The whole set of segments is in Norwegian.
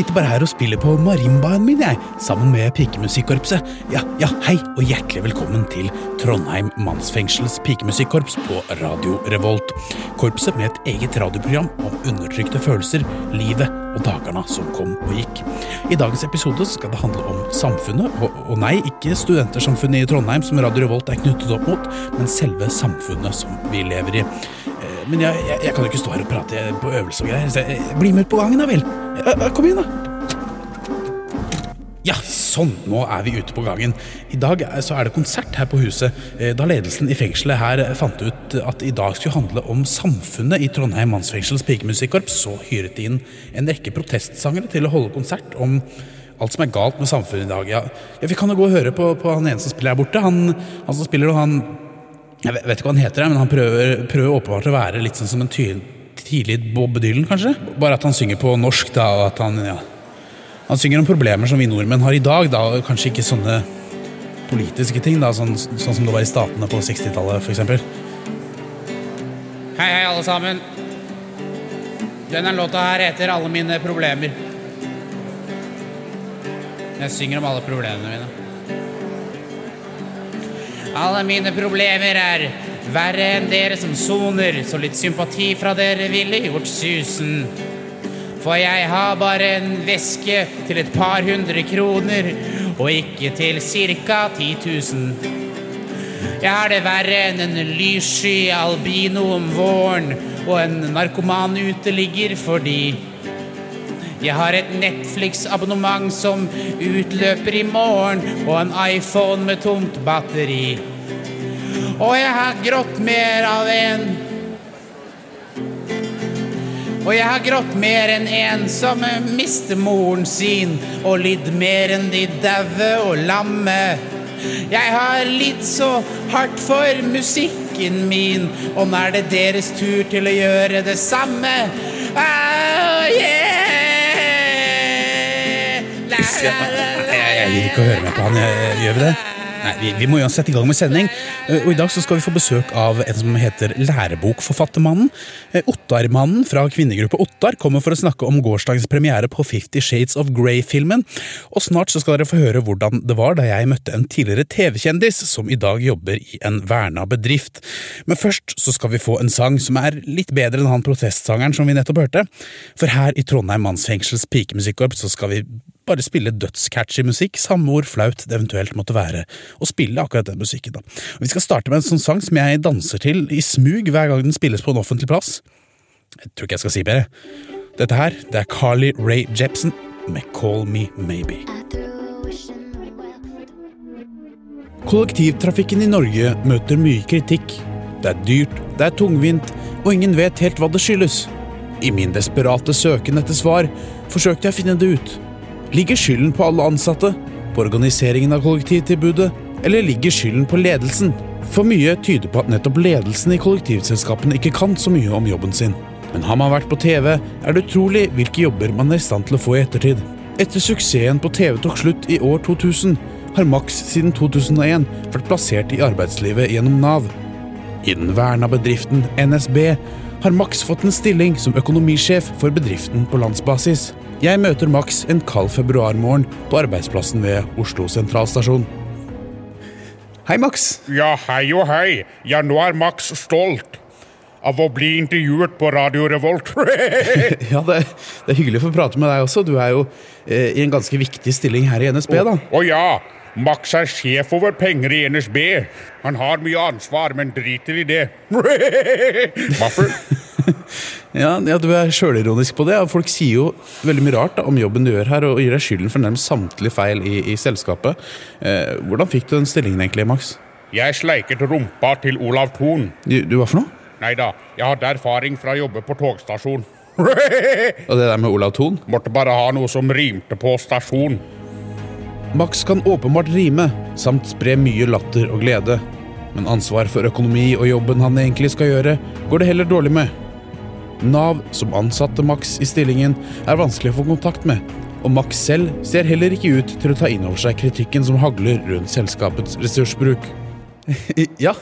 sitter bare her og spiller på marimbaen min, jeg, sammen med pikemusikkorpset. Ja, ja, hei, og hjertelig velkommen til Trondheim mannsfengsels pikemusikkorps på Radio Revolt. Korpset med et eget radioprogram om undertrykte følelser, livet og dagene som kom og gikk. I dagens episode skal det handle om samfunnet, og, og nei, ikke studentersamfunnet i Trondheim som Radio Revolt er knyttet opp mot, men selve samfunnet som vi lever i. Men jeg, jeg, jeg kan jo ikke stå her og prate på øvelse og greier, så bli med ut på gangen da vel. Kom igjen, da. Ja, sånn, nå er vi ute på gangen. I dag så er det konsert her på huset, eh, da ledelsen i fengselet her fant ut at i dag skulle handle om samfunnet i Trondheim mannsfengsels pikemusikkorps, så hyret de inn en rekke protestsangere til å holde konsert om alt som er galt med samfunnet i dag. Ja, ja vi kan jo gå og høre på, på han ene som spiller her borte. Han, han som spiller, og han Jeg vet, ikke hva han heter, men han prøver, prøver åpenbart å være litt sånn som en tidlig Bob Dylan, kanskje? Bare at han synger på norsk, da, og at han ja, han synger om problemer som vi nordmenn har i dag, da, og kanskje ikke sånne politiske ting, da, sånn, sånn som det var i Statene på 60-tallet, f.eks. Hei, hei, alle sammen. Denne låta her heter 'Alle mine problemer'. Jeg synger om alle problemene mine. Alle mine problemer er verre enn dere som soner, så litt sympati fra dere ville gjort susen. For jeg har bare en veske til et par hundre kroner, og ikke til cirka 10 000. Jeg har det verre enn en lyssky albino om våren og en narkoman uteligger fordi jeg har et Netflix-abonnement som utløper i morgen, og en iPhone med tomt batteri. Og jeg har grått mer av en Og jeg har grått mer enn en som mister moren sin, og lidd mer enn de daue og lamme. Jeg har lidd så hardt for musikken min, og nå er det deres tur til å gjøre det samme. Oh, yeah! Jeg, jeg, gir ikke å høre med på han. Gjør vi det? Nei, vi, vi må sette i gang med sending. Eh, Og I dag så skal vi få besøk av en som heter Lærebokforfattermannen. Eh, Ottarmannen fra kvinnegruppa Ottar kommer for å snakke om gårsdagens premiere på Fifty Shades of Grey-filmen. Og snart så skal dere få høre hvordan det var da jeg møtte en tidligere TV-kjendis som i dag jobber i en verna bedrift. Men først så skal vi få en sang som er litt bedre enn han protestsangeren som vi nettopp hørte. For her i Trondheim mannsfengsels pikemusikkorps så skal vi bare spille dødscatchy musikk, samme hvor flaut det eventuelt måtte være å spille akkurat den musikken. da. Og Vi skal starte med en sånn sang som jeg danser til i smug hver gang den spilles på en offentlig plass. Jeg tror ikke jeg skal si bedre. Dette her, det er Carly Rae Jepsen med Call Me Maybe. Kollektivtrafikken i Norge møter mye kritikk. Det er dyrt, det er tungvint, og ingen vet helt hva det skyldes. I min desperate søken etter svar forsøkte jeg å finne det ut. Ligger skylden på alle ansatte, på organiseringen av kollektivtilbudet, eller ligger skylden på ledelsen? For mye tyder på at nettopp ledelsen i kollektivselskapene ikke kan så mye om jobben sin. Men har man vært på TV, er det utrolig hvilke jobber man er i stand til å få i ettertid. Etter suksessen på TV tok slutt i år 2000, har Max siden 2001 vært plassert i arbeidslivet gjennom Nav. I den verna bedriften NSB har Max fått en stilling som økonomisjef for bedriften på landsbasis. Jeg møter Max en kald februarmorgen på arbeidsplassen ved Oslo sentralstasjon. Hei, Max. Ja, hei og hei. Ja, nå er Max stolt av å bli intervjuet på Radio Revolt. Ja, det, det er hyggelig å få prate med deg også. Du er jo eh, i en ganske viktig stilling her i NSB, da. og ja, Max er sjef over penger i NSB. Han har mye ansvar, men driter i det. Vaffel? Ja, ja Du er sjølironisk på det. Folk sier jo veldig mye rart da, om jobben du gjør her, og gir deg skylden for nærmest samtlige feil i, i selskapet. Eh, hvordan fikk du den stillingen egentlig, Max? Jeg sleiket rumpa til Olav Thon. Du, du hva for noe? Nei da, jeg hadde erfaring fra å jobbe på togstasjon. Og det der med Olav Thon? Måtte bare ha noe som rimte på stasjon. Max kan åpenbart rime, samt spre mye latter og glede. Men ansvar for økonomi og jobben han egentlig skal gjøre, går det heller dårlig med. Nav, som ansatte Max i stillingen, er vanskelig å få kontakt med, og Max selv ser heller ikke ut til å ta inn over seg kritikken som hagler rundt selskapets ressursbruk. Ja,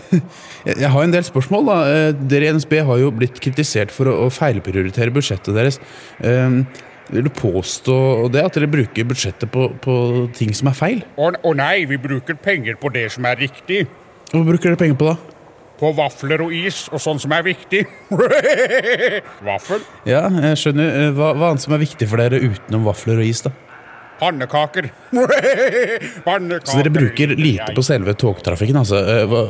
jeg har en del spørsmål. da. Eh, Dere i NSB har jo blitt kritisert for å feilprioritere budsjettet deres. Eh, Vil du påstå det, at dere bruker budsjettet på, på ting som er feil? Å å nei, vi bruker penger på det som er riktig. Hva bruker dere penger på da? På vafler og is og sånn som er viktig. Vaffel, Ja, jeg skjønner. Eh, Hva, hva annet som er viktig for dere utenom vafler og is, da? pannekaker. pannekaker. Så dere bruker lite på selve togtrafikken, altså. Eh, Hva,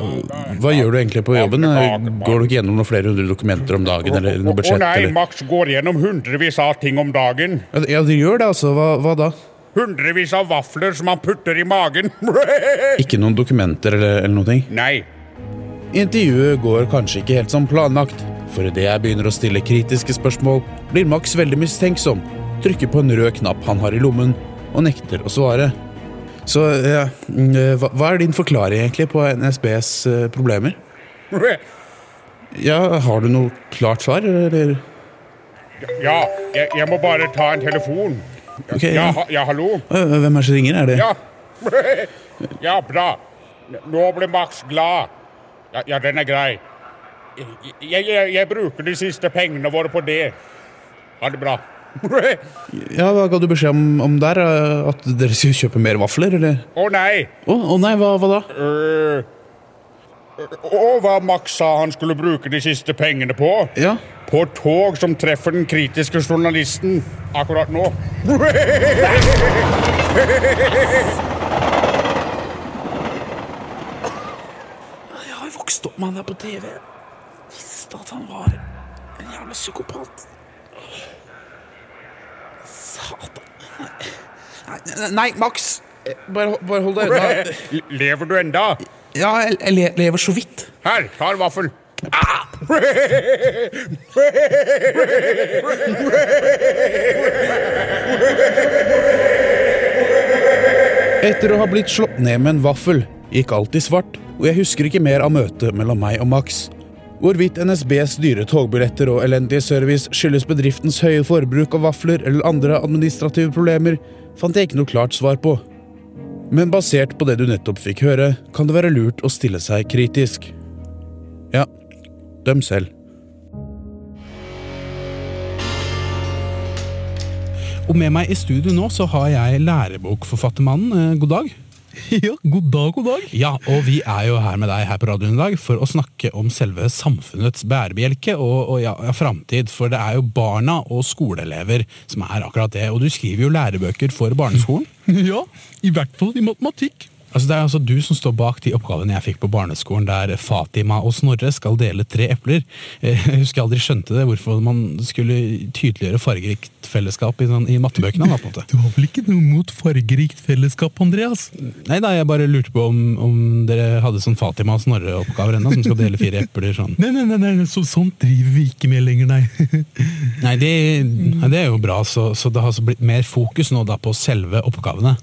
hva gjør du egentlig på jobben? Eh, Går du ikke gjennom noen flere hundre dokumenter om dagen, eller noe Å nei, eller? Max går gjennom hundrevis av ting om dagen. Ja, Ja, dere gjør det, altså. Hva, hva da? Hundrevis av vafler som han putter i magen. Ikke noen dokumenter eller, eller noe? Nei. Intervjuet går kanskje ikke helt som planlagt, for idet jeg begynner å stille kritiske spørsmål, blir Max veldig mistenksom, trykker på en rød knapp han har i lommen, og nekter å svare. Så ja, mm, eh, hva, er din forklaring egentlig på NSBs eh, problemer? Ja, Har du noe klart svar, eller? Ja, jeg, jeg må bare ta en telefon. Okay, Ja, ja. ja hallo? Hvem er det som ringer? Er det Ja. Ja, bra. Nå ble Max glad. Ja, ja den er grei. Jeg, jeg, jeg bruker de siste pengene våre på det. Ha det bra. Ja, Hva ga du beskjed om, om der? At dere skulle kjøpe mer vafler, eller? Å nei. Å å nei, hva, hva da? Å, Og hva Max sa han skulle bruke de siste pengene på? Ja, På tog som treffer den kritiske journalisten akkurat nå. Jeg har jo vokst opp med han der på TV. Visste at han var en jævla psykopat. Satan. Nei, nei, Max. Bare, bare hold deg unna. Lever du enda? Ja, jeg, jeg lever så vidt. Her, ta en vaffel. Etter å ha blitt slått ned med en vaffel, gikk alt i svart, og jeg husker ikke mer av møtet mellom meg og Max. Hvorvidt NSBs dyre togbilletter og elendige service skyldes bedriftens høye forbruk av vafler eller andre administrative problemer, fant jeg ikke noe klart svar på. Men basert på det du nettopp fikk høre, kan det være lurt å stille seg kritisk. Ja, døm selv. Og med meg i studio nå så har jeg lærebokforfattermannen. Eh, God dag. Ja, god dag, god dag. Ja, og vi er jo her med deg her på radioen i dag for å snakke om selve samfunnets bærebjelke og, og ja, ja, framtid. For det er jo barna og skoleelever som er akkurat det. Og du skriver jo lærebøker for barneskolen. Ja, i hvert fall i matematikk. Altså Det er altså du som står bak de oppgavene jeg fikk på barneskolen, der Fatima og Snorre skal dele tre epler. Eh, Jeg husker jeg aldri skjønte det, hvorfor man skulle tydeliggjøre fargerikt fellesskap i, sånn, i mattebøkene. da, på en måte. Du har vel ikke noe mot fargerikt fellesskap, Andreas? Nei da, jeg bare lurte på om, om dere hadde sånn Fatima og Snorre-oppgaver ennå, som skal dele fire epler sånn. Nei, nei, nei, nei så, sånt driver vi ikke med lenger, nei. Nei, det, det er jo bra, så, så det har altså blitt mer fokus nå da på selve oppgavene.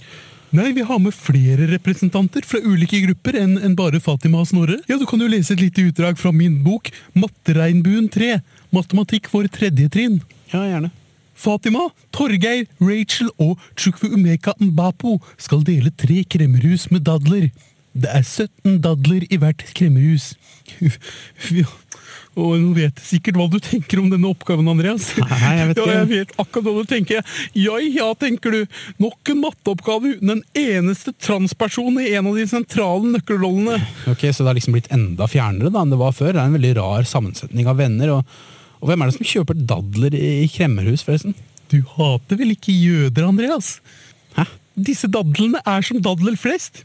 Nei, vi har med flere representanter fra ulike grupper enn en bare Fatima og Snorre. Ja, Du kan jo lese et lite utdrag fra min bok Matteregnbuen 3. Matematikk for tredje trinn. Ja, gjerne. Fatima, Torgeir, Rachel og Chukwu Umeka Mbapo skal dele tre kremmerhus med dadler. Det er 17 dadler i hvert kremmerhus. Og nå vet jeg sikkert hva du tenker om denne oppgaven, Andreas. Nei, jeg vet ikke. Ja, jeg vet akkurat hva du tenker. Ja, ja, tenker du. Nok en matteoppgave uten en eneste transperson i en av de sentrale nøkkelrollene. Ok, Så det har liksom blitt enda fjernere da enn det var før. Det er en veldig rar sammensetning av venner. Og, og hvem er det som kjøper dadler i kremmerhus, forresten? Du hater vel ikke jøder, Andreas? Hæ? Disse dadlene er som dadler flest.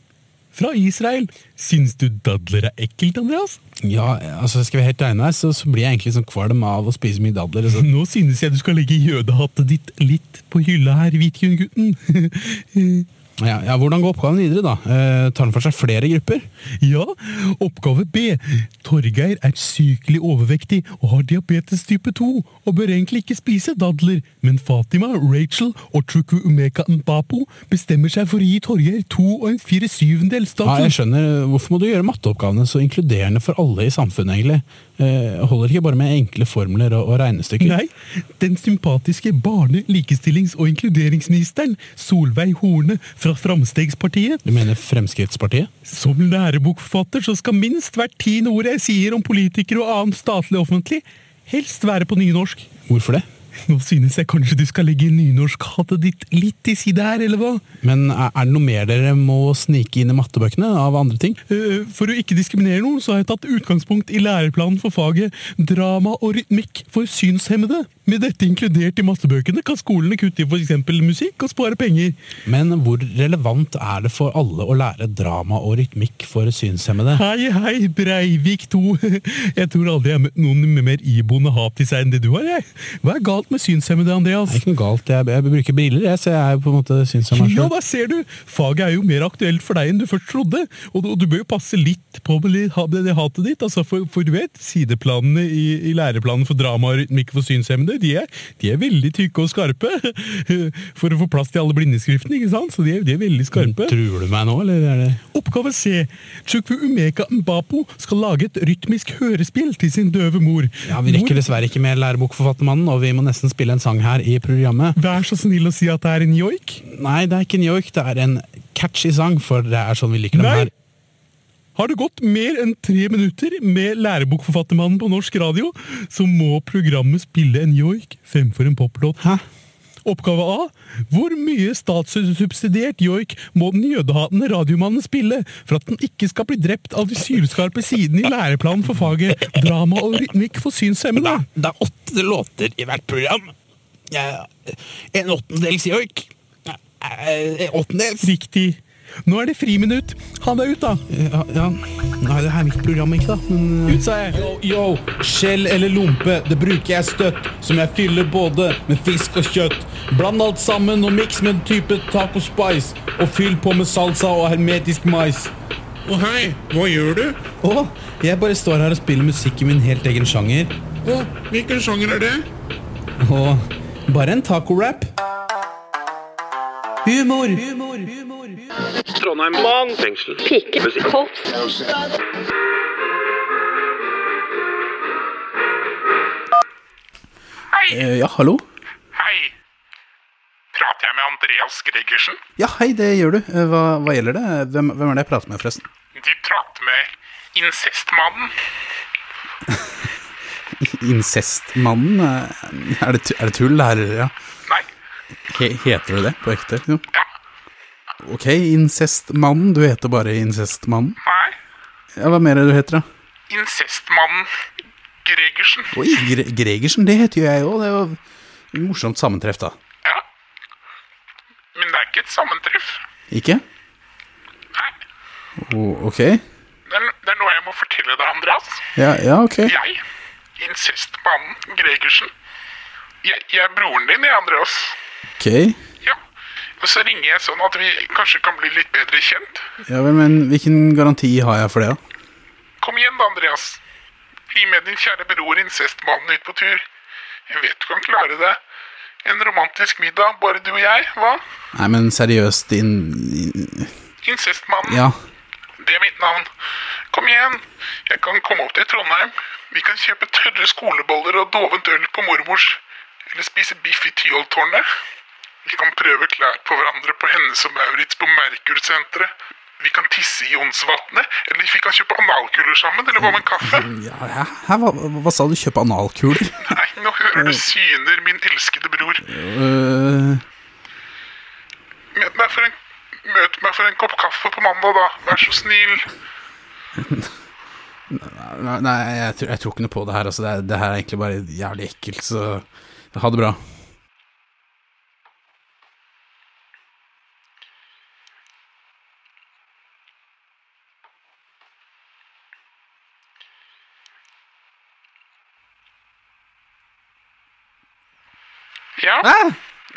Fra Israel. Syns du dadler er ekkelt, Andreas? Ja, altså Skal vi helt her, så, så blir jeg egentlig sånn kvalm av å spise mye dadler. Så. Nå synes jeg du skal legge jødehattet ditt litt på hylla her, Hvitkungutten. Ja, ja, Hvordan går oppgaven videre, da? Eh, tar den for seg flere grupper? Ja, oppgave B. Torgeir er sykelig overvektig og har diabetes type 2, og bør egentlig ikke spise dadler, men Fatima, Rachel og Truku Umeka Mbapo bestemmer seg for å gi Torgeir to og en fire syvendels Ja, dadler. jeg skjønner. Hvorfor må du gjøre matteoppgavene så inkluderende for alle i samfunnet, egentlig? Eh, holder ikke bare med enkle formler og, og regnestykker. Nei, den sympatiske barne-, likestillings- og inkluderingsministeren Solveig Horne fra Framstegspartiet. Du mener Fremskrittspartiet? Som lærebokforfatter så skal minst hvert tiende ord jeg sier om politikere og annet statlig offentlig, helst være på nynorsk. Hvorfor det? Nå synes jeg kanskje du skal legge nynorskhatet ditt litt til side her, eller hva? Men er, det noe mer dere må snike inn i mattebøkene av andre ting? Eh, For å ikke diskriminere noen, så har jeg tatt utgangspunkt i læreplanen for faget drama og rytmikk for synshemmede. Med dette inkludert i massebøkene kan skolene kutte i f.eks. musikk og spare penger. Men hvor relevant er det for alle å lære drama og rytmikk for synshemmede? Hei, hei, Breivik 2. Jeg tror aldri jeg har møtt noen med mer iboende hat i seg enn det du har, jeg. Hva er galt med synshemmede, Andreas? Det er ikke noe galt, jeg, jeg bruker briller, jeg, så jeg er jo på en måte synshemma Ja, da ser du! Faget er jo mer aktuelt for deg enn du først trodde. Og du, du bør jo passe litt på med det hatet ditt. Altså, for, for du vet, sideplanene i, i læreplanen for drama og rytmikk for synshemmede, de er, de er veldig tykke og skarpe. For å få plass til alle blindeskriftene, ikke sant? Så de er, de er veldig skarpe. Truer du meg nå, eller er det Oppgave C. Chukwu Umeka Mbapo skal lage et rytmisk hørespill til sin døve mor. Ja, Vi rekker dessverre ikke med lærebokforfattermannen, og vi må nesten spille en sang her i programmet. Vær så snill å si at det er en joik. Nei, det er ikke en joik. det er en catchy sang, for det er sånn vi liker dem her. Har det gått mer enn tre minutter med lærebokforfattermannen på norsk radio, så må programmet spille en joik fremfor en poplåt. Hæ? Oppgave A. Hvor mye statssubsidiert joik må den jødehatende radiomannen spille for at den ikke skal bli drept av de sylskarpe sidene i læreplanen for faget drama og rytmikk for synshemmede? Det er åtte låter i hvert program. En åttendels joik. Åttendels. Riktig. Nå er det friminutt. Ha deg ut, da. Ja, ja. Nei, det her er mitt program, ikke da? Men, Ut, sa jeg. Yo, yo, skjell eller lompe, det bruker jeg støtt, som jeg fyller både med fisk og kjøtt. Bland alt sammen og miks med en type taco spice, og fyll på med salsa og hermetisk mais. Å hei, hva gjør du? Å, jeg bare står her og spiller musikk i min helt egen sjanger. Å, hvilken sjanger er det? Å, bare en taco-rap. Humor! Trondheim Mann fengsel. Eh, ja, hallo? Hei. Prater jeg med Andreas Gregersen? Ja, hei, det gjør du. Eh, Hva, hva gjelder det? Hvem, hvem er det jeg prater med, forresten? De prater med incestmannen. Incestmannen? Eh, Er det, er det tull, det her? Ja. Nei, He, heter du det på ekte? Jo. ja, Ok, incestmannen. Du heter bare incestmannen. nei. Ja, hva mer er det du heter, da? Incestmannen Gregersen. Oi, Gre Gregersen, det heter jo jeg òg. Det er jo morsomt sammentreff, da. Ja. Men det er ikke et sammentreff. Ikke? Nei. Oh, ok. Det er, det er noe jeg må fortelle deg, Andreas. Ja, ja, ok. Jeg, incestmannen Gregersen. Jeg, jeg er broren din, jeg, Andreas. Ok. Og så ringer jeg sånn at vi kanskje kan bli litt bedre kjent. Ja, vel, men hvilken garanti har jeg for det, da? Kom igjen da, Andreas. Bli med din kjære bror incestmannen ut på tur. Jeg vet du kan klare det. En romantisk middag, bare du og jeg, hva? Nei, men seriøst, in... in- Incestmannen, Ja. det er mitt navn. Kom igjen, jeg kan komme opp til Trondheim. Vi kan kjøpe tørre skoleboller og dovent øl på mormors. Eller spise biff i Tyholttårnet. Vi kan prøve klær på hverandre på Hennes og Maurits på Merkur-senteret. Vi kan tisse i Jonsvatnet, eller vi kan kjøpe analkuler sammen, eller hva med en kaffe? ja hæ? Hæ? Hva, hva sa du? Kjøpe analkuler? Nei, nå hører du syner, min elskede bror. Uh... Møt meg for en, møt meg for en kopp kaffe på mandag, da. Vær så snill. nei, nei jeg, tror, jeg tror ikke noe på det her. Altså, det, det her er egentlig bare jævlig ekkelt, så ha det bra.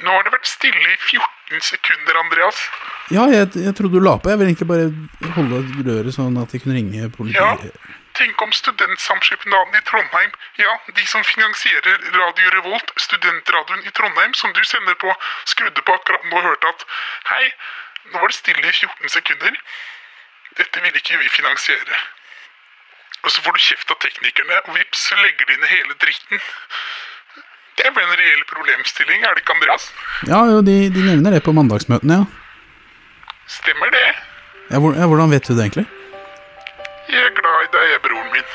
Nå har det vært stille i 14 sekunder, Andreas. Ja, jeg, jeg trodde du la på. Jeg vil egentlig bare holde røret sånn at de kunne ringe politiet. Ja, tenk om studentsamskipnaden i Trondheim, ja, de som finansierer Radio Revolt, studentradioen i Trondheim, som du sender på, skrudde på akkurat nå og hørte at hei, nå var det stille i 14 sekunder. Dette vil ikke vi finansiere. Og så får du kjeft av teknikerne, og vips, så legger de ned hele dritten. Det vel en reell problemstilling, er det ikke, Andreas? Ja, jo, de, de nevner det på mandagsmøtene, ja. Stemmer det? ja, hvor, ja. Hvordan vet du det egentlig? Jeg er glad i deg, jeg, broren min.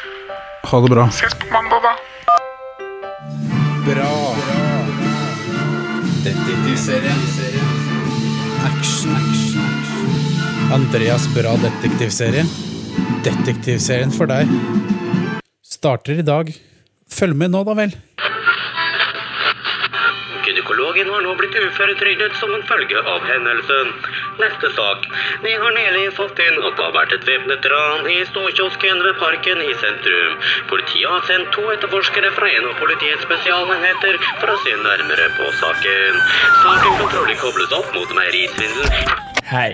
Ha det bra. Ses på mandag, da. Bra. Detektivserie. Action. Andreas Bra detektivserie. Detektivserien for deg. Starter i dag. Følg med nå, da vel. Gynekologen har nå blitt uføretrygdet som en følge av hendelsen. Neste sak. Vi har nylig fått inn at det har vært et væpnet ran i ståkiosken ved Parken i sentrum. Politiet har sendt to etterforskere fra en av politiets spesialenheter for å se nærmere på saken. Saken kan trolig kobles opp mot meierisvindel. Hei.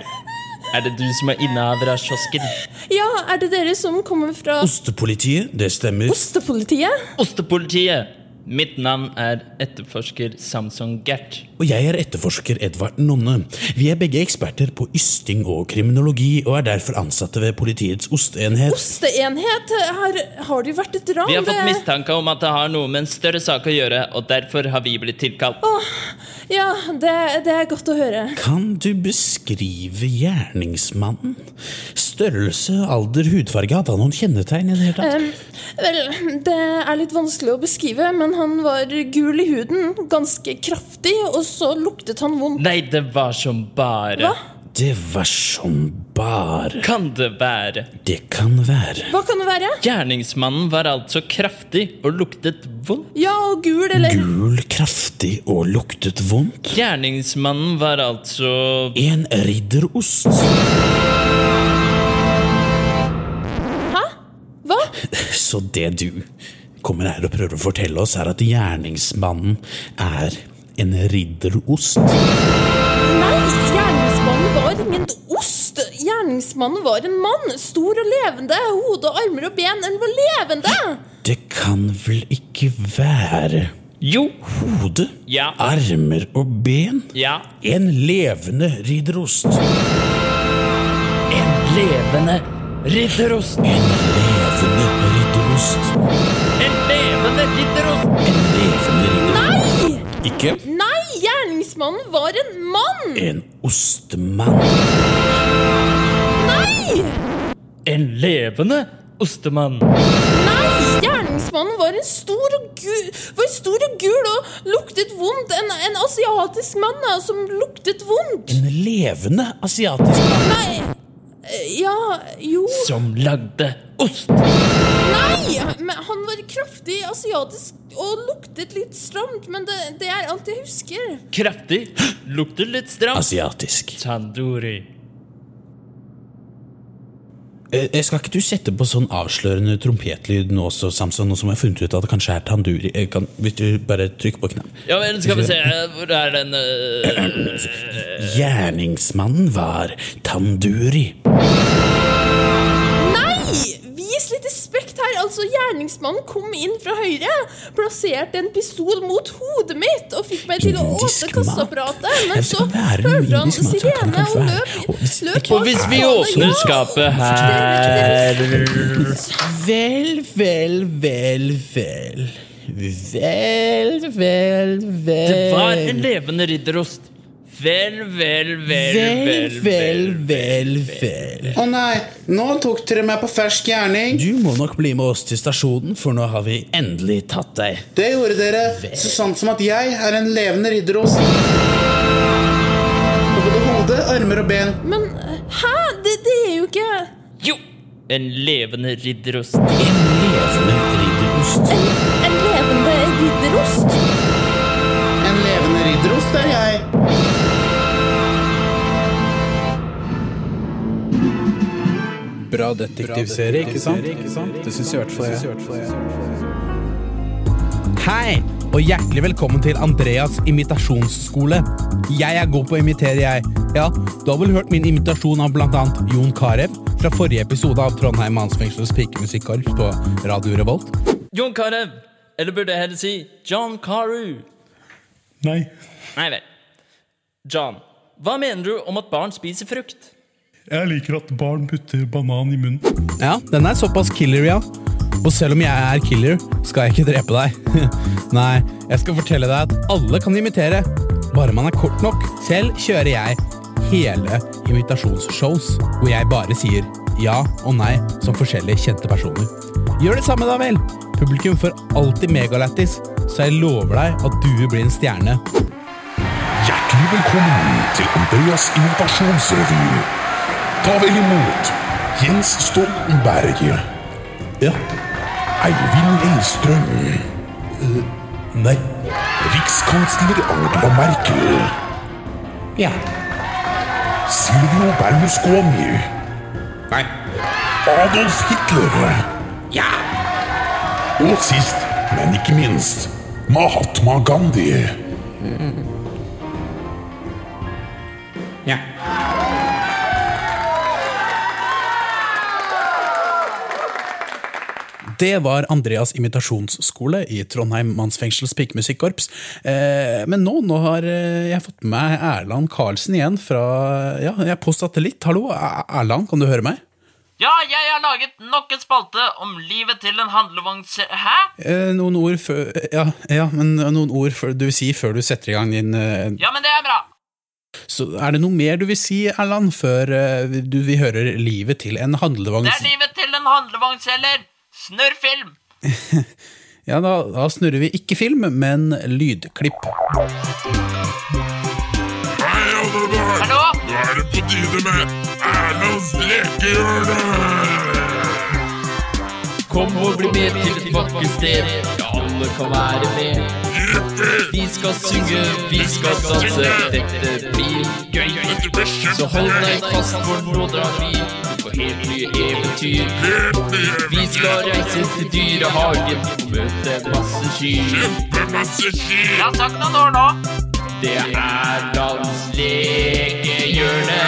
Er det du som er innehaver av kiosken? Ja, er det dere som kommer fra Ostepolitiet, det stemmer. Ostepolitiet? Ostepolitiet. Mitt navn er etterforsker Samson Gert. Og jeg er etterforsker Edvard Nonne. Vi er begge eksperter på ysting og kriminologi, og er derfor ansatte ved politiets osteenhet. Osteenhet? Har, har det vært et ran Vi har fått mistanke om at det har noe med en større sak å gjøre, og derfor har vi blitt tilkalt. Åh, Ja, det, det er godt å høre. Kan du beskrive gjerningsmannen? Størrelse, alder, hudfarge, hadde han noen kjennetegn i det hele tatt? Um, vel, det er litt vanskelig å beskrive, men han var gul i huden, ganske kraftig, og så luktet han vondt. Nei, det var som bare. Hva? Det var som bare Kan det være? Det kan være. Hva kan det være? Gjerningsmannen var altså kraftig og luktet vondt. Ja, og gul, eller Gul, kraftig og luktet vondt. Gjerningsmannen var altså En ridderost. Hæ? Hva? Så det du kommer her og prøver å fortelle oss, er at gjerningsmannen er en ridderost? Nei, gjerningsmannen var ingen ost. Gjerningsmannen var en mann, stor og levende. Hode, armer og ben. Den var levende. Det kan vel ikke være Jo. hode, Ja. armer og ben? Ja. En levende ridderost. En levende ridderost. En levende ridderost. En levende ridderost. En! Ikke Nei, gjerningsmannen var en mann. en ostemann. Nei! En levende ostemann. Nei, gjerningsmannen var en stor og gul, var stor og gul og luktet vondt. En, en asiatisk mann da, som luktet vondt. En levende asiatisk mann. Nei, eh, ja, jo Som lagde ost. Nei! Men han var kraftig asiatisk og luktet litt stramt, men det, det er alt jeg husker. Kraftig. Lukter litt stramt. Asiatisk. Tandoori. Eh, eh, Skal ikke du sette på sånn avslørende trompetlyd nå også, Samson, nå som jeg har funnet ut at det kanskje er tanduri? Eh, Kan, hvis du bare trykker på knapp. Ja vel, skal vi se. Hvor er den uh... Gjerningsmannen var tanduri. Nei! Altså, Gjerningsmannen kom inn fra høyre, plasserte en pistol mot hodet mitt og fikk meg til å åpne kasseapparatet. Men så hørte han så sirene og løp, løp Og hvis vi åpner skapet her Vel, vel, vel, vel. Vel, vel, vel Det var en levende ridderost. Vel, vel, vel, vel, vel, vel, vel. Å nei, nå tok dere meg på fersk gjerning. Du må nok bli med oss til stasjonen, for nå har vi endelig tatt deg. Det gjorde dere, så sant som at jeg er en levende ridderost. På både hode, armer og ben. Men hæ? Det, det er jo ikke Jo! En levende ridderost. En levende ridderost. en, en levende ridderost. Detektivserie, ikke sant? Det syns jeg i hvert fall jeg. Hei, og hjertelig velkommen til Andreas imitasjonsskole. Jeg er god på å imitere, jeg. Ja, du har vel hørt min imitasjon av blant annet Jon Carew fra forrige episode av Trondheim mannsfengsels pikemusikkorps på Radio Revolt. Jon Carew. Eller burde jeg heller si John Carew. Nei. Nei vel. John, hva mener du om at barn spiser frukt? Jeg liker at barn putter banan i munnen. Ja, den er såpass killer, ja. Og selv om jeg er killer, skal jeg ikke drepe deg. Nei, jeg skal fortelle deg at alle kan imitere, bare man er kort nok. Selv kjører jeg hele imitasjonsshows, hvor jeg bare sier ja og nei som forskjellige kjente personer. Gjør det samme, da vel! Publikum får alltid megalættis, så jeg lover deg at du blir en stjerne. Hjertelig velkommen til Andreas invitasjonsrevy. Ta vel imot Jens Stoltenberg. Ja. Eivind Elstrøm. Uh, nei. Rikskansler Angela Merkel. Ja. Silvio Berlusconi. Nei. Adolf Hitler. Ja. Og sist, men ikke minst, Mahatma Gandhi. Ja. Det var Andreas imitasjonsskole i Trondheim mannsfengsels pikemusikkorps. Eh, men nå, nå har eh, jeg fått med meg Erland Karlsen igjen fra Ja, jeg er på satellitt. Hallo, Er- Erland, kan du høre meg? Ja, jeg har laget nok en spalte om livet til en handlevogns... Hæ? Eh, noen ord før Ja, ja men noen ord før, du vil si før du setter i gang din eh, Ja, men det er bra. Så er det noe mer du vil si, Erland, før eh, du vi hører livet til en handlevogns... Det er livet til en handlevognselger. Snurr film. Ja, da, da snurrer vi ikke film, men lydklipp. Hei, alle der! Hallo? Nå er det på tide med Erlands lekehjørne! Kom og bli med til et vakkert sted. Ja, alle kan være med. Vi skal synge, vi skal danse. Dette blir gøy. Så hold deg fast, for nå drar vi eventyr. Vi skal reise til dyrehagen og møte masse kyr. Kjempemasse kyr. Jeg har sagt noen år nå. Det er dans lekehjørne.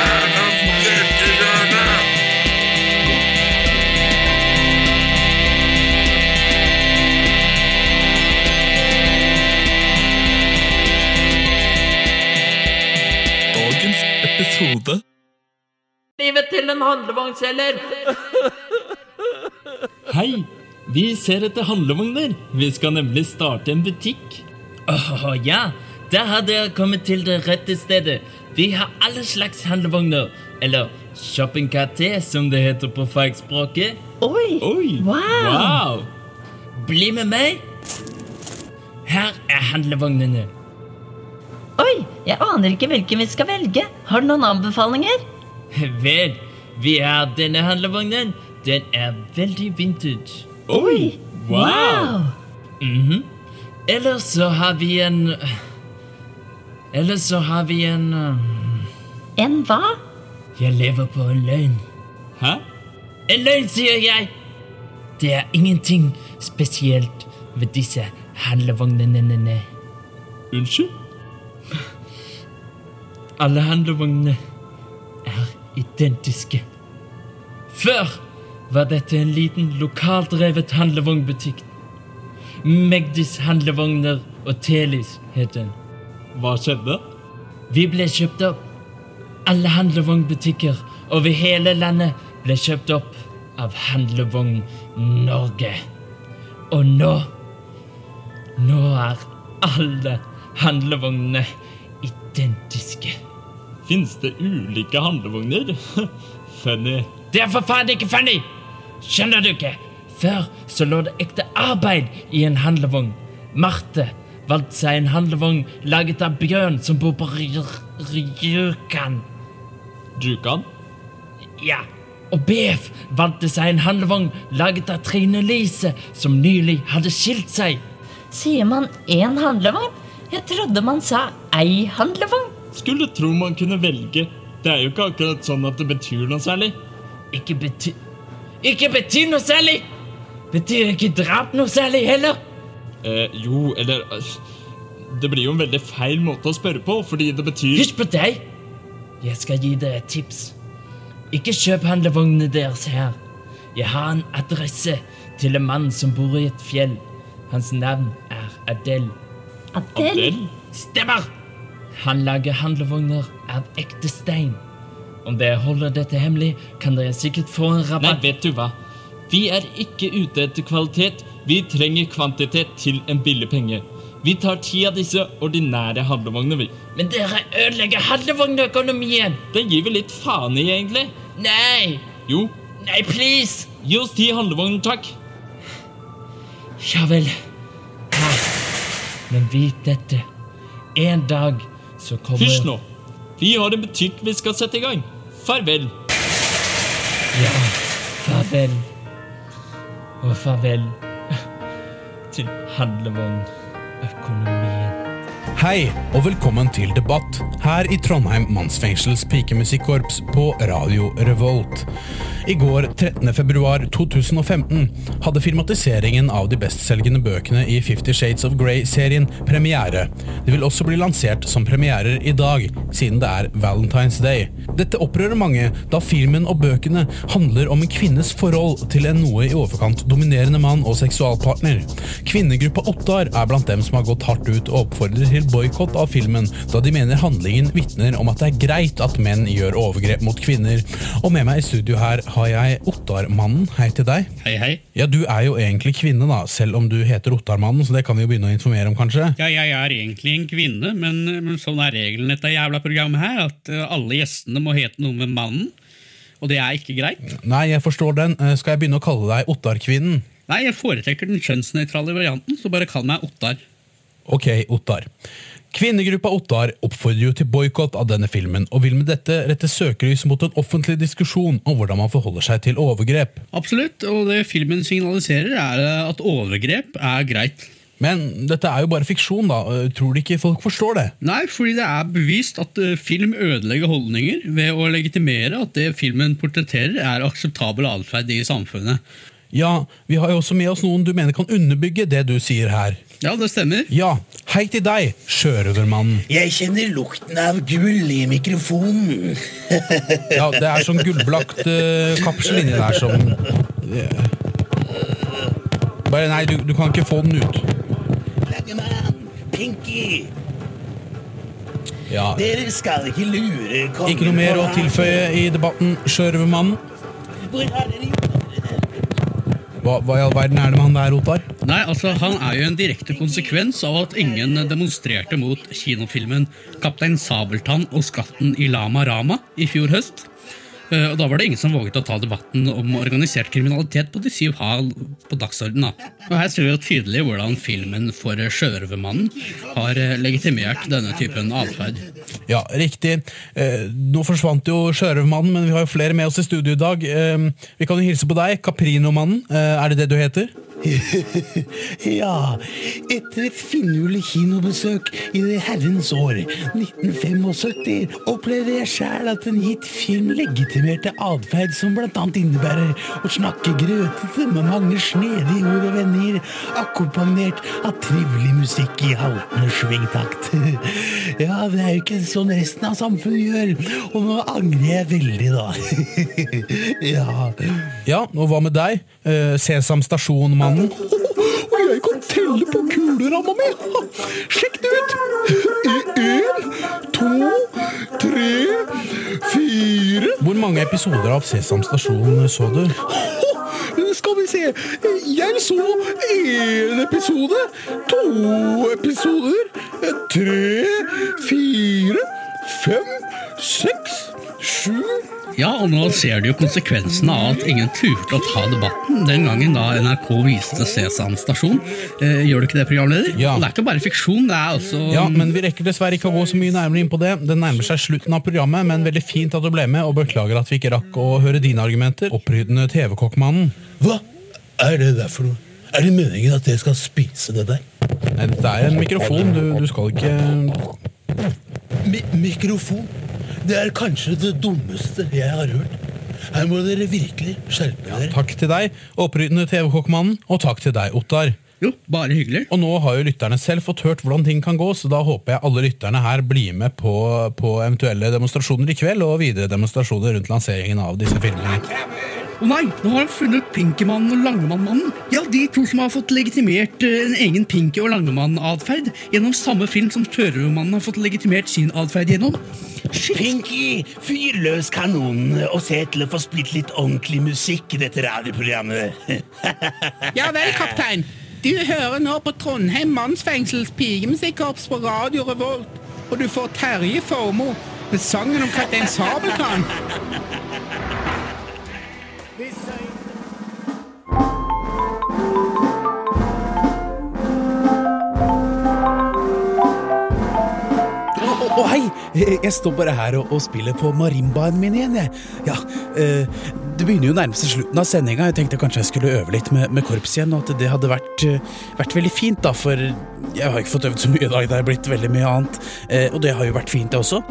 Dagens episode Livet til en handlevognselger. Hei, vi ser etter handlevogner. Vi skal nemlig starte en butikk. Åh, ja. Da har dere kommet til det rette stedet. Vi har alle slags handlevogner. Eller shoppingkarté, som det heter på fagspråket. Oi! Oi! Wow! wow. Bli med meg. Her er handlevognene. Oi, jeg aner ikke hvilken vi skal velge. Har du noen anbefalinger? Vel, vi har denne handlevognen. Den er veldig vintage. Oi! Wow! Mhm. Eller så har vi en Eller så har vi en um... En hva? Jeg lever på en løgn. Hæ? En løgn, sier jeg! Det er ingenting spesielt ved disse handlevognene. Unnskyld? Alle handlevognene identiske. Før var dette en liten lokaldrevet handlevognbutikk. Megdis handlevogner og Telis het den. Hva skjedde? Vi ble kjøpt opp. Alle handlevognbutikker over hele landet ble kjøpt opp av Handlevogn Norge. Og nå Nå er alle handlevognene identiske. Fins det ulike handlevogner? funny. Det er for faen ikke funny! Skjønner du ikke? Før så lå det ekte arbeid i en handlevogn. Marte valgte seg en handlevogn laget av bjørn som bor på Rjukan. Rjukan? Ja. Og BF valgte seg en handlevogn laget av Trine Lise, som nylig hadde skilt seg. Sier man én handlevogn? Jeg trodde man sa ei handlevogn. Skulle tro man kunne velge. Det er jo ikke akkurat sånn at det betyr noe særlig. Ikke betyr Ikke betyr noe særlig! Betyr ikke drap noe særlig heller? Eh, jo, eller Det blir jo en veldig feil måte å spørre på, fordi det betyr Hysj på deg! Jeg skal gi dere et tips. Ikke kjøp handlevognene deres her. Jeg har en adresse til en mann som bor i et fjell. Hans navn er Adele. Adele? Stemmer! Han lager handlevogner av ekte stein. Om dere holder dette hemmelig, kan dere sikkert få en rabatt. Nei, vet du hva? Vi er ikke ute etter kvalitet. Vi trenger kvantitet til en billig penge. Vi tar ti av disse ordinære handlevogner, vi. Men dere ødelegger handlevognøkonomien! Det gir vi litt faen i, egentlig. Nei! Jo. Nei, please! Gi oss ti handlevogner, takk. Ja vel. Her. Men vit dette. En dag Hysj nå. Vi har en butikk vi skal sette i gang. Farvel. Ja, farvel. Og farvel til handlevognøkonomien. Hei, og velkommen til debatt her i Trondheim mannsfengsels pikemusikkorps på Radio Revolt. I går, 13. februar 2015, hadde filmatiseringen av de bestselgende bøkene i Fifty Shades of Grey-serien premiere. Det vil også bli lansert som premierer i dag, siden det er Valentine's Day. Dette opprører mange, da filmen og bøkene handler om en kvinnes forhold til en noe i overkant dominerende mann og seksualpartner. Kvinnegruppa Ottar er blant dem som har gått hardt ut og oppfordrer til boikott av filmen, da de mener handlingen vitner om at det er greit at menn gjør overgrep mot kvinner. Og med meg i studio her har jeg Ottarmannen. Hei til deg. Hei, hei. Ja, Du er jo egentlig kvinne, da, selv om du heter Ottarmannen, så det kan vi jo begynne å informere om, kanskje? Ja, jeg er egentlig en kvinne, men, men sånn er regelen i dette jævla programmet her, at eh, alle gjestene må hete noe med mannen, og det er ikke greit. Nei, jeg forstår den. Eh, Skal jeg begynne å kalle deg Ottarkvinnen? Nei, jeg foretrekker den kjønnsnøytrale varianten, så bare kall meg Ottar. Ok, Ottar. Kvinnegruppa Ottar oppfordrer jo til boikott av denne filmen, og vil med dette rette søkelys mot en offentlig diskusjon om hvordan man forholder seg til overgrep. Absolutt, og det filmen signaliserer er at overgrep er greit. Men dette er jo bare fiksjon, da. Tror du ikke folk forstår det? Nei, fordi det er bevist at eh, film ødelegger holdninger ved å legitimere at det filmen portretterer er akseptabel atferd i samfunnet. Ja, vi har jo også med oss noen du mener kan underbygge det du sier her. Ja, det stemmer. Ja, hei til deg, sjørøvermannen. Jeg kjenner lukten av gull i mikrofonen. Ja, det er sånn gullblakt uh, kapsel inni der som Bare nei, du, du kan ikke få den ut. Langemann, Pinky, Ja, dere skal ikke lure kongen Ikke noe mer å tilføye i debatten, sjørøvermannen. Hvor har dere Hva, hva i all verden er det med han der, Ottar? Nei, altså Han er jo en direkte konsekvens av at ingen demonstrerte mot kinofilmen 'Kaptein Sabeltann og skatten i Lama Rama' i fjor høst. Eh, Og Da var det ingen som våget å ta debatten om organisert kriminalitet på de syv hal på dagsordenen. da. Og Her ser vi jo tydelig hvordan filmen for Sjørøvermannen har eh, legitimert denne typen atferd. Ja, riktig. Eh, nå forsvant jo sjørøvermannen, men vi har jo flere med oss i studio i dag. Vi kan jo hilse på deg, Caprinomannen. Er det det du heter? Ja, etter et finurlig kinobesøk i det herrens år 1975 opplevde jeg sjæl at en gitt film legitimerte atferd som bl.a. innebærer å snakke grøtete med mange snedige ord og vendinger, akkompagnert av trivelig musikk i haltende svingtakt. Ja, det er jo ikke sånn resten av samfunnet gjør, og nå angrer jeg veldig, da. Ja. Ja, og hva med deg? Sesam stasjon, Sesam Stasjon-mannen? Og jeg kan telle på kuleramma mi! Sjekk det ut! Én, to, tre, fire Hvor mange episoder av Sesam Stasjon så du? Skal vi se Jeg så én episode, to episoder, tre, fire, fem, seks, sju Ja, og nå ser du jo konsekvensene av at ingen turte å ta debatten den gangen da NRK viste Sesam stasjon. Eh, gjør du ikke det, programleder? Ja. Det er ikke bare fiksjon, det er også Ja, men vi rekker dessverre ikke å gå så mye nærmere inn på det. Det nærmer seg slutten av programmet, men veldig fint at du ble med, og beklager at vi ikke rakk å høre dine argumenter. Opprydende TV-kokkmannen. Hva er det der for noe? Er det meningen at jeg skal spise det der? Nei, dette er en mikrofon, du, du skal ikke Mi mikrofon? Det er kanskje det dummeste jeg har hørt. Her må dere virkelig skjerpe dere. Takk til deg, opprydende TV-kokkmannen, og takk til deg, Ottar. Jo, bare hyggelig. Og nå har jo lytterne selv fått hørt hvordan ting kan gå, så da håper jeg alle lytterne her blir med på, på eventuelle demonstrasjoner i kveld, og videre demonstrasjoner rundt lanseringen av disse filmene. Å nei, nå har han funnet Pinkymannen og Langemann-mannen. Ja, de to som har fått legitimert eh, en egen Pinky- og Langemann-atferd gjennom samme film som Tørremannen har fått legitimert sin atferd gjennom. Pinky, fyr løs kanonen og se til å få spilt litt ordentlig musikk i dette radioprogrammet. Ja vel, kaptein. Du hører nå på Trondheim mannsfengsels pigemusikkorps på Radio Revolt. Og du får Terje Formoe med sangen om kaptein Sabeltann. Å oh, hei! Jeg står bare her og, og spiller på marimbaen min igjen, jeg. Ja, eh, Det begynner jo nærmest nærme slutten av sendinga. Jeg tenkte kanskje jeg skulle øve litt med, med korps igjen, og at det hadde vært, eh, vært veldig fint, da, for jeg har ikke fått øvd så mye i dag. Det har blitt veldig mye annet, eh, og det har jo vært fint, det også.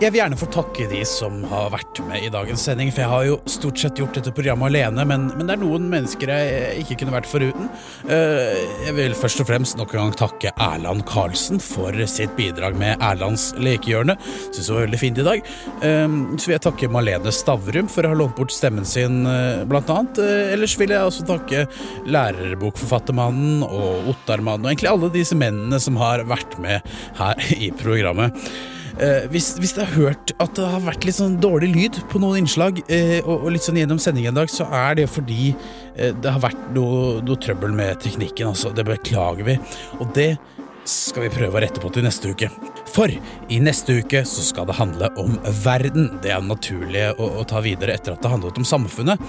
Jeg vil gjerne få takke de som har vært med i dagens sending, for jeg har jo stort sett gjort dette programmet alene, men, men det er noen mennesker jeg ikke kunne vært foruten. Eh, Jeg vil først og fremst nok en gang takke Erland Karlsen for sitt bidrag med Erlands lekehjørne. Syns det var veldig fint i dag. Eh, Så vil jeg takke Malene Stavrum for å ha lånt bort stemmen sin, eh, blant annet. Eh, Ellers vil jeg også takke lærerbokforfattermannen og Ottarmannen, og egentlig alle disse mennene som har vært med her i programmet. Eh, hvis, hvis dere har hørt at det har vært litt sånn dårlig lyd på noen innslag, eh, og, og litt sånn gjennom sendingen i dag, så er det fordi eh, det har vært noe, noe trøbbel med teknikken. Altså. Det beklager vi. Og det skal vi prøve å rette på til neste uke. For i neste uke så skal det handle om verden. Det er naturlig å, å ta videre etter at det handlet om samfunnet.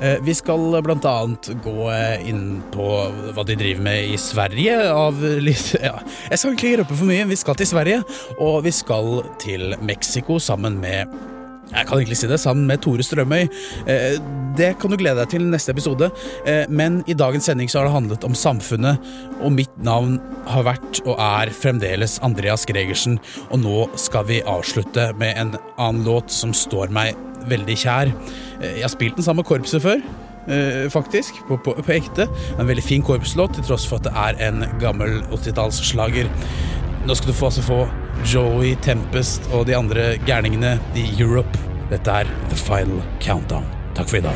Eh, vi skal blant annet gå eh, inn på hva de driver med i Sverige av litt Ja, jeg skal ikke røpe for mye. Vi skal til Sverige, og vi skal til Mexico sammen med jeg kan egentlig si det, sammen med Tore Strømøy. Eh, Det kan du glede deg til neste episode, Eh, men i dagens sending så har det handlet om samfunnet, og mitt navn har vært og er fremdeles Andreas Gregersen, og nå skal vi avslutte med en annen låt som står meg veldig kjær. Eh, Jeg har spilt den samme korpset før. faktisk, på, på, på ekte. En veldig fin korpslåt, til tross for at det er en gammel 80-tallsslager. Nå skal du få, altså få Joey Tempest og de andre gærningene i Europe. Dette er The Final Countdown. Takk for i dag.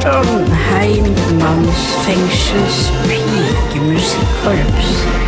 Trondheim mannsfengsels pikemusikkorps.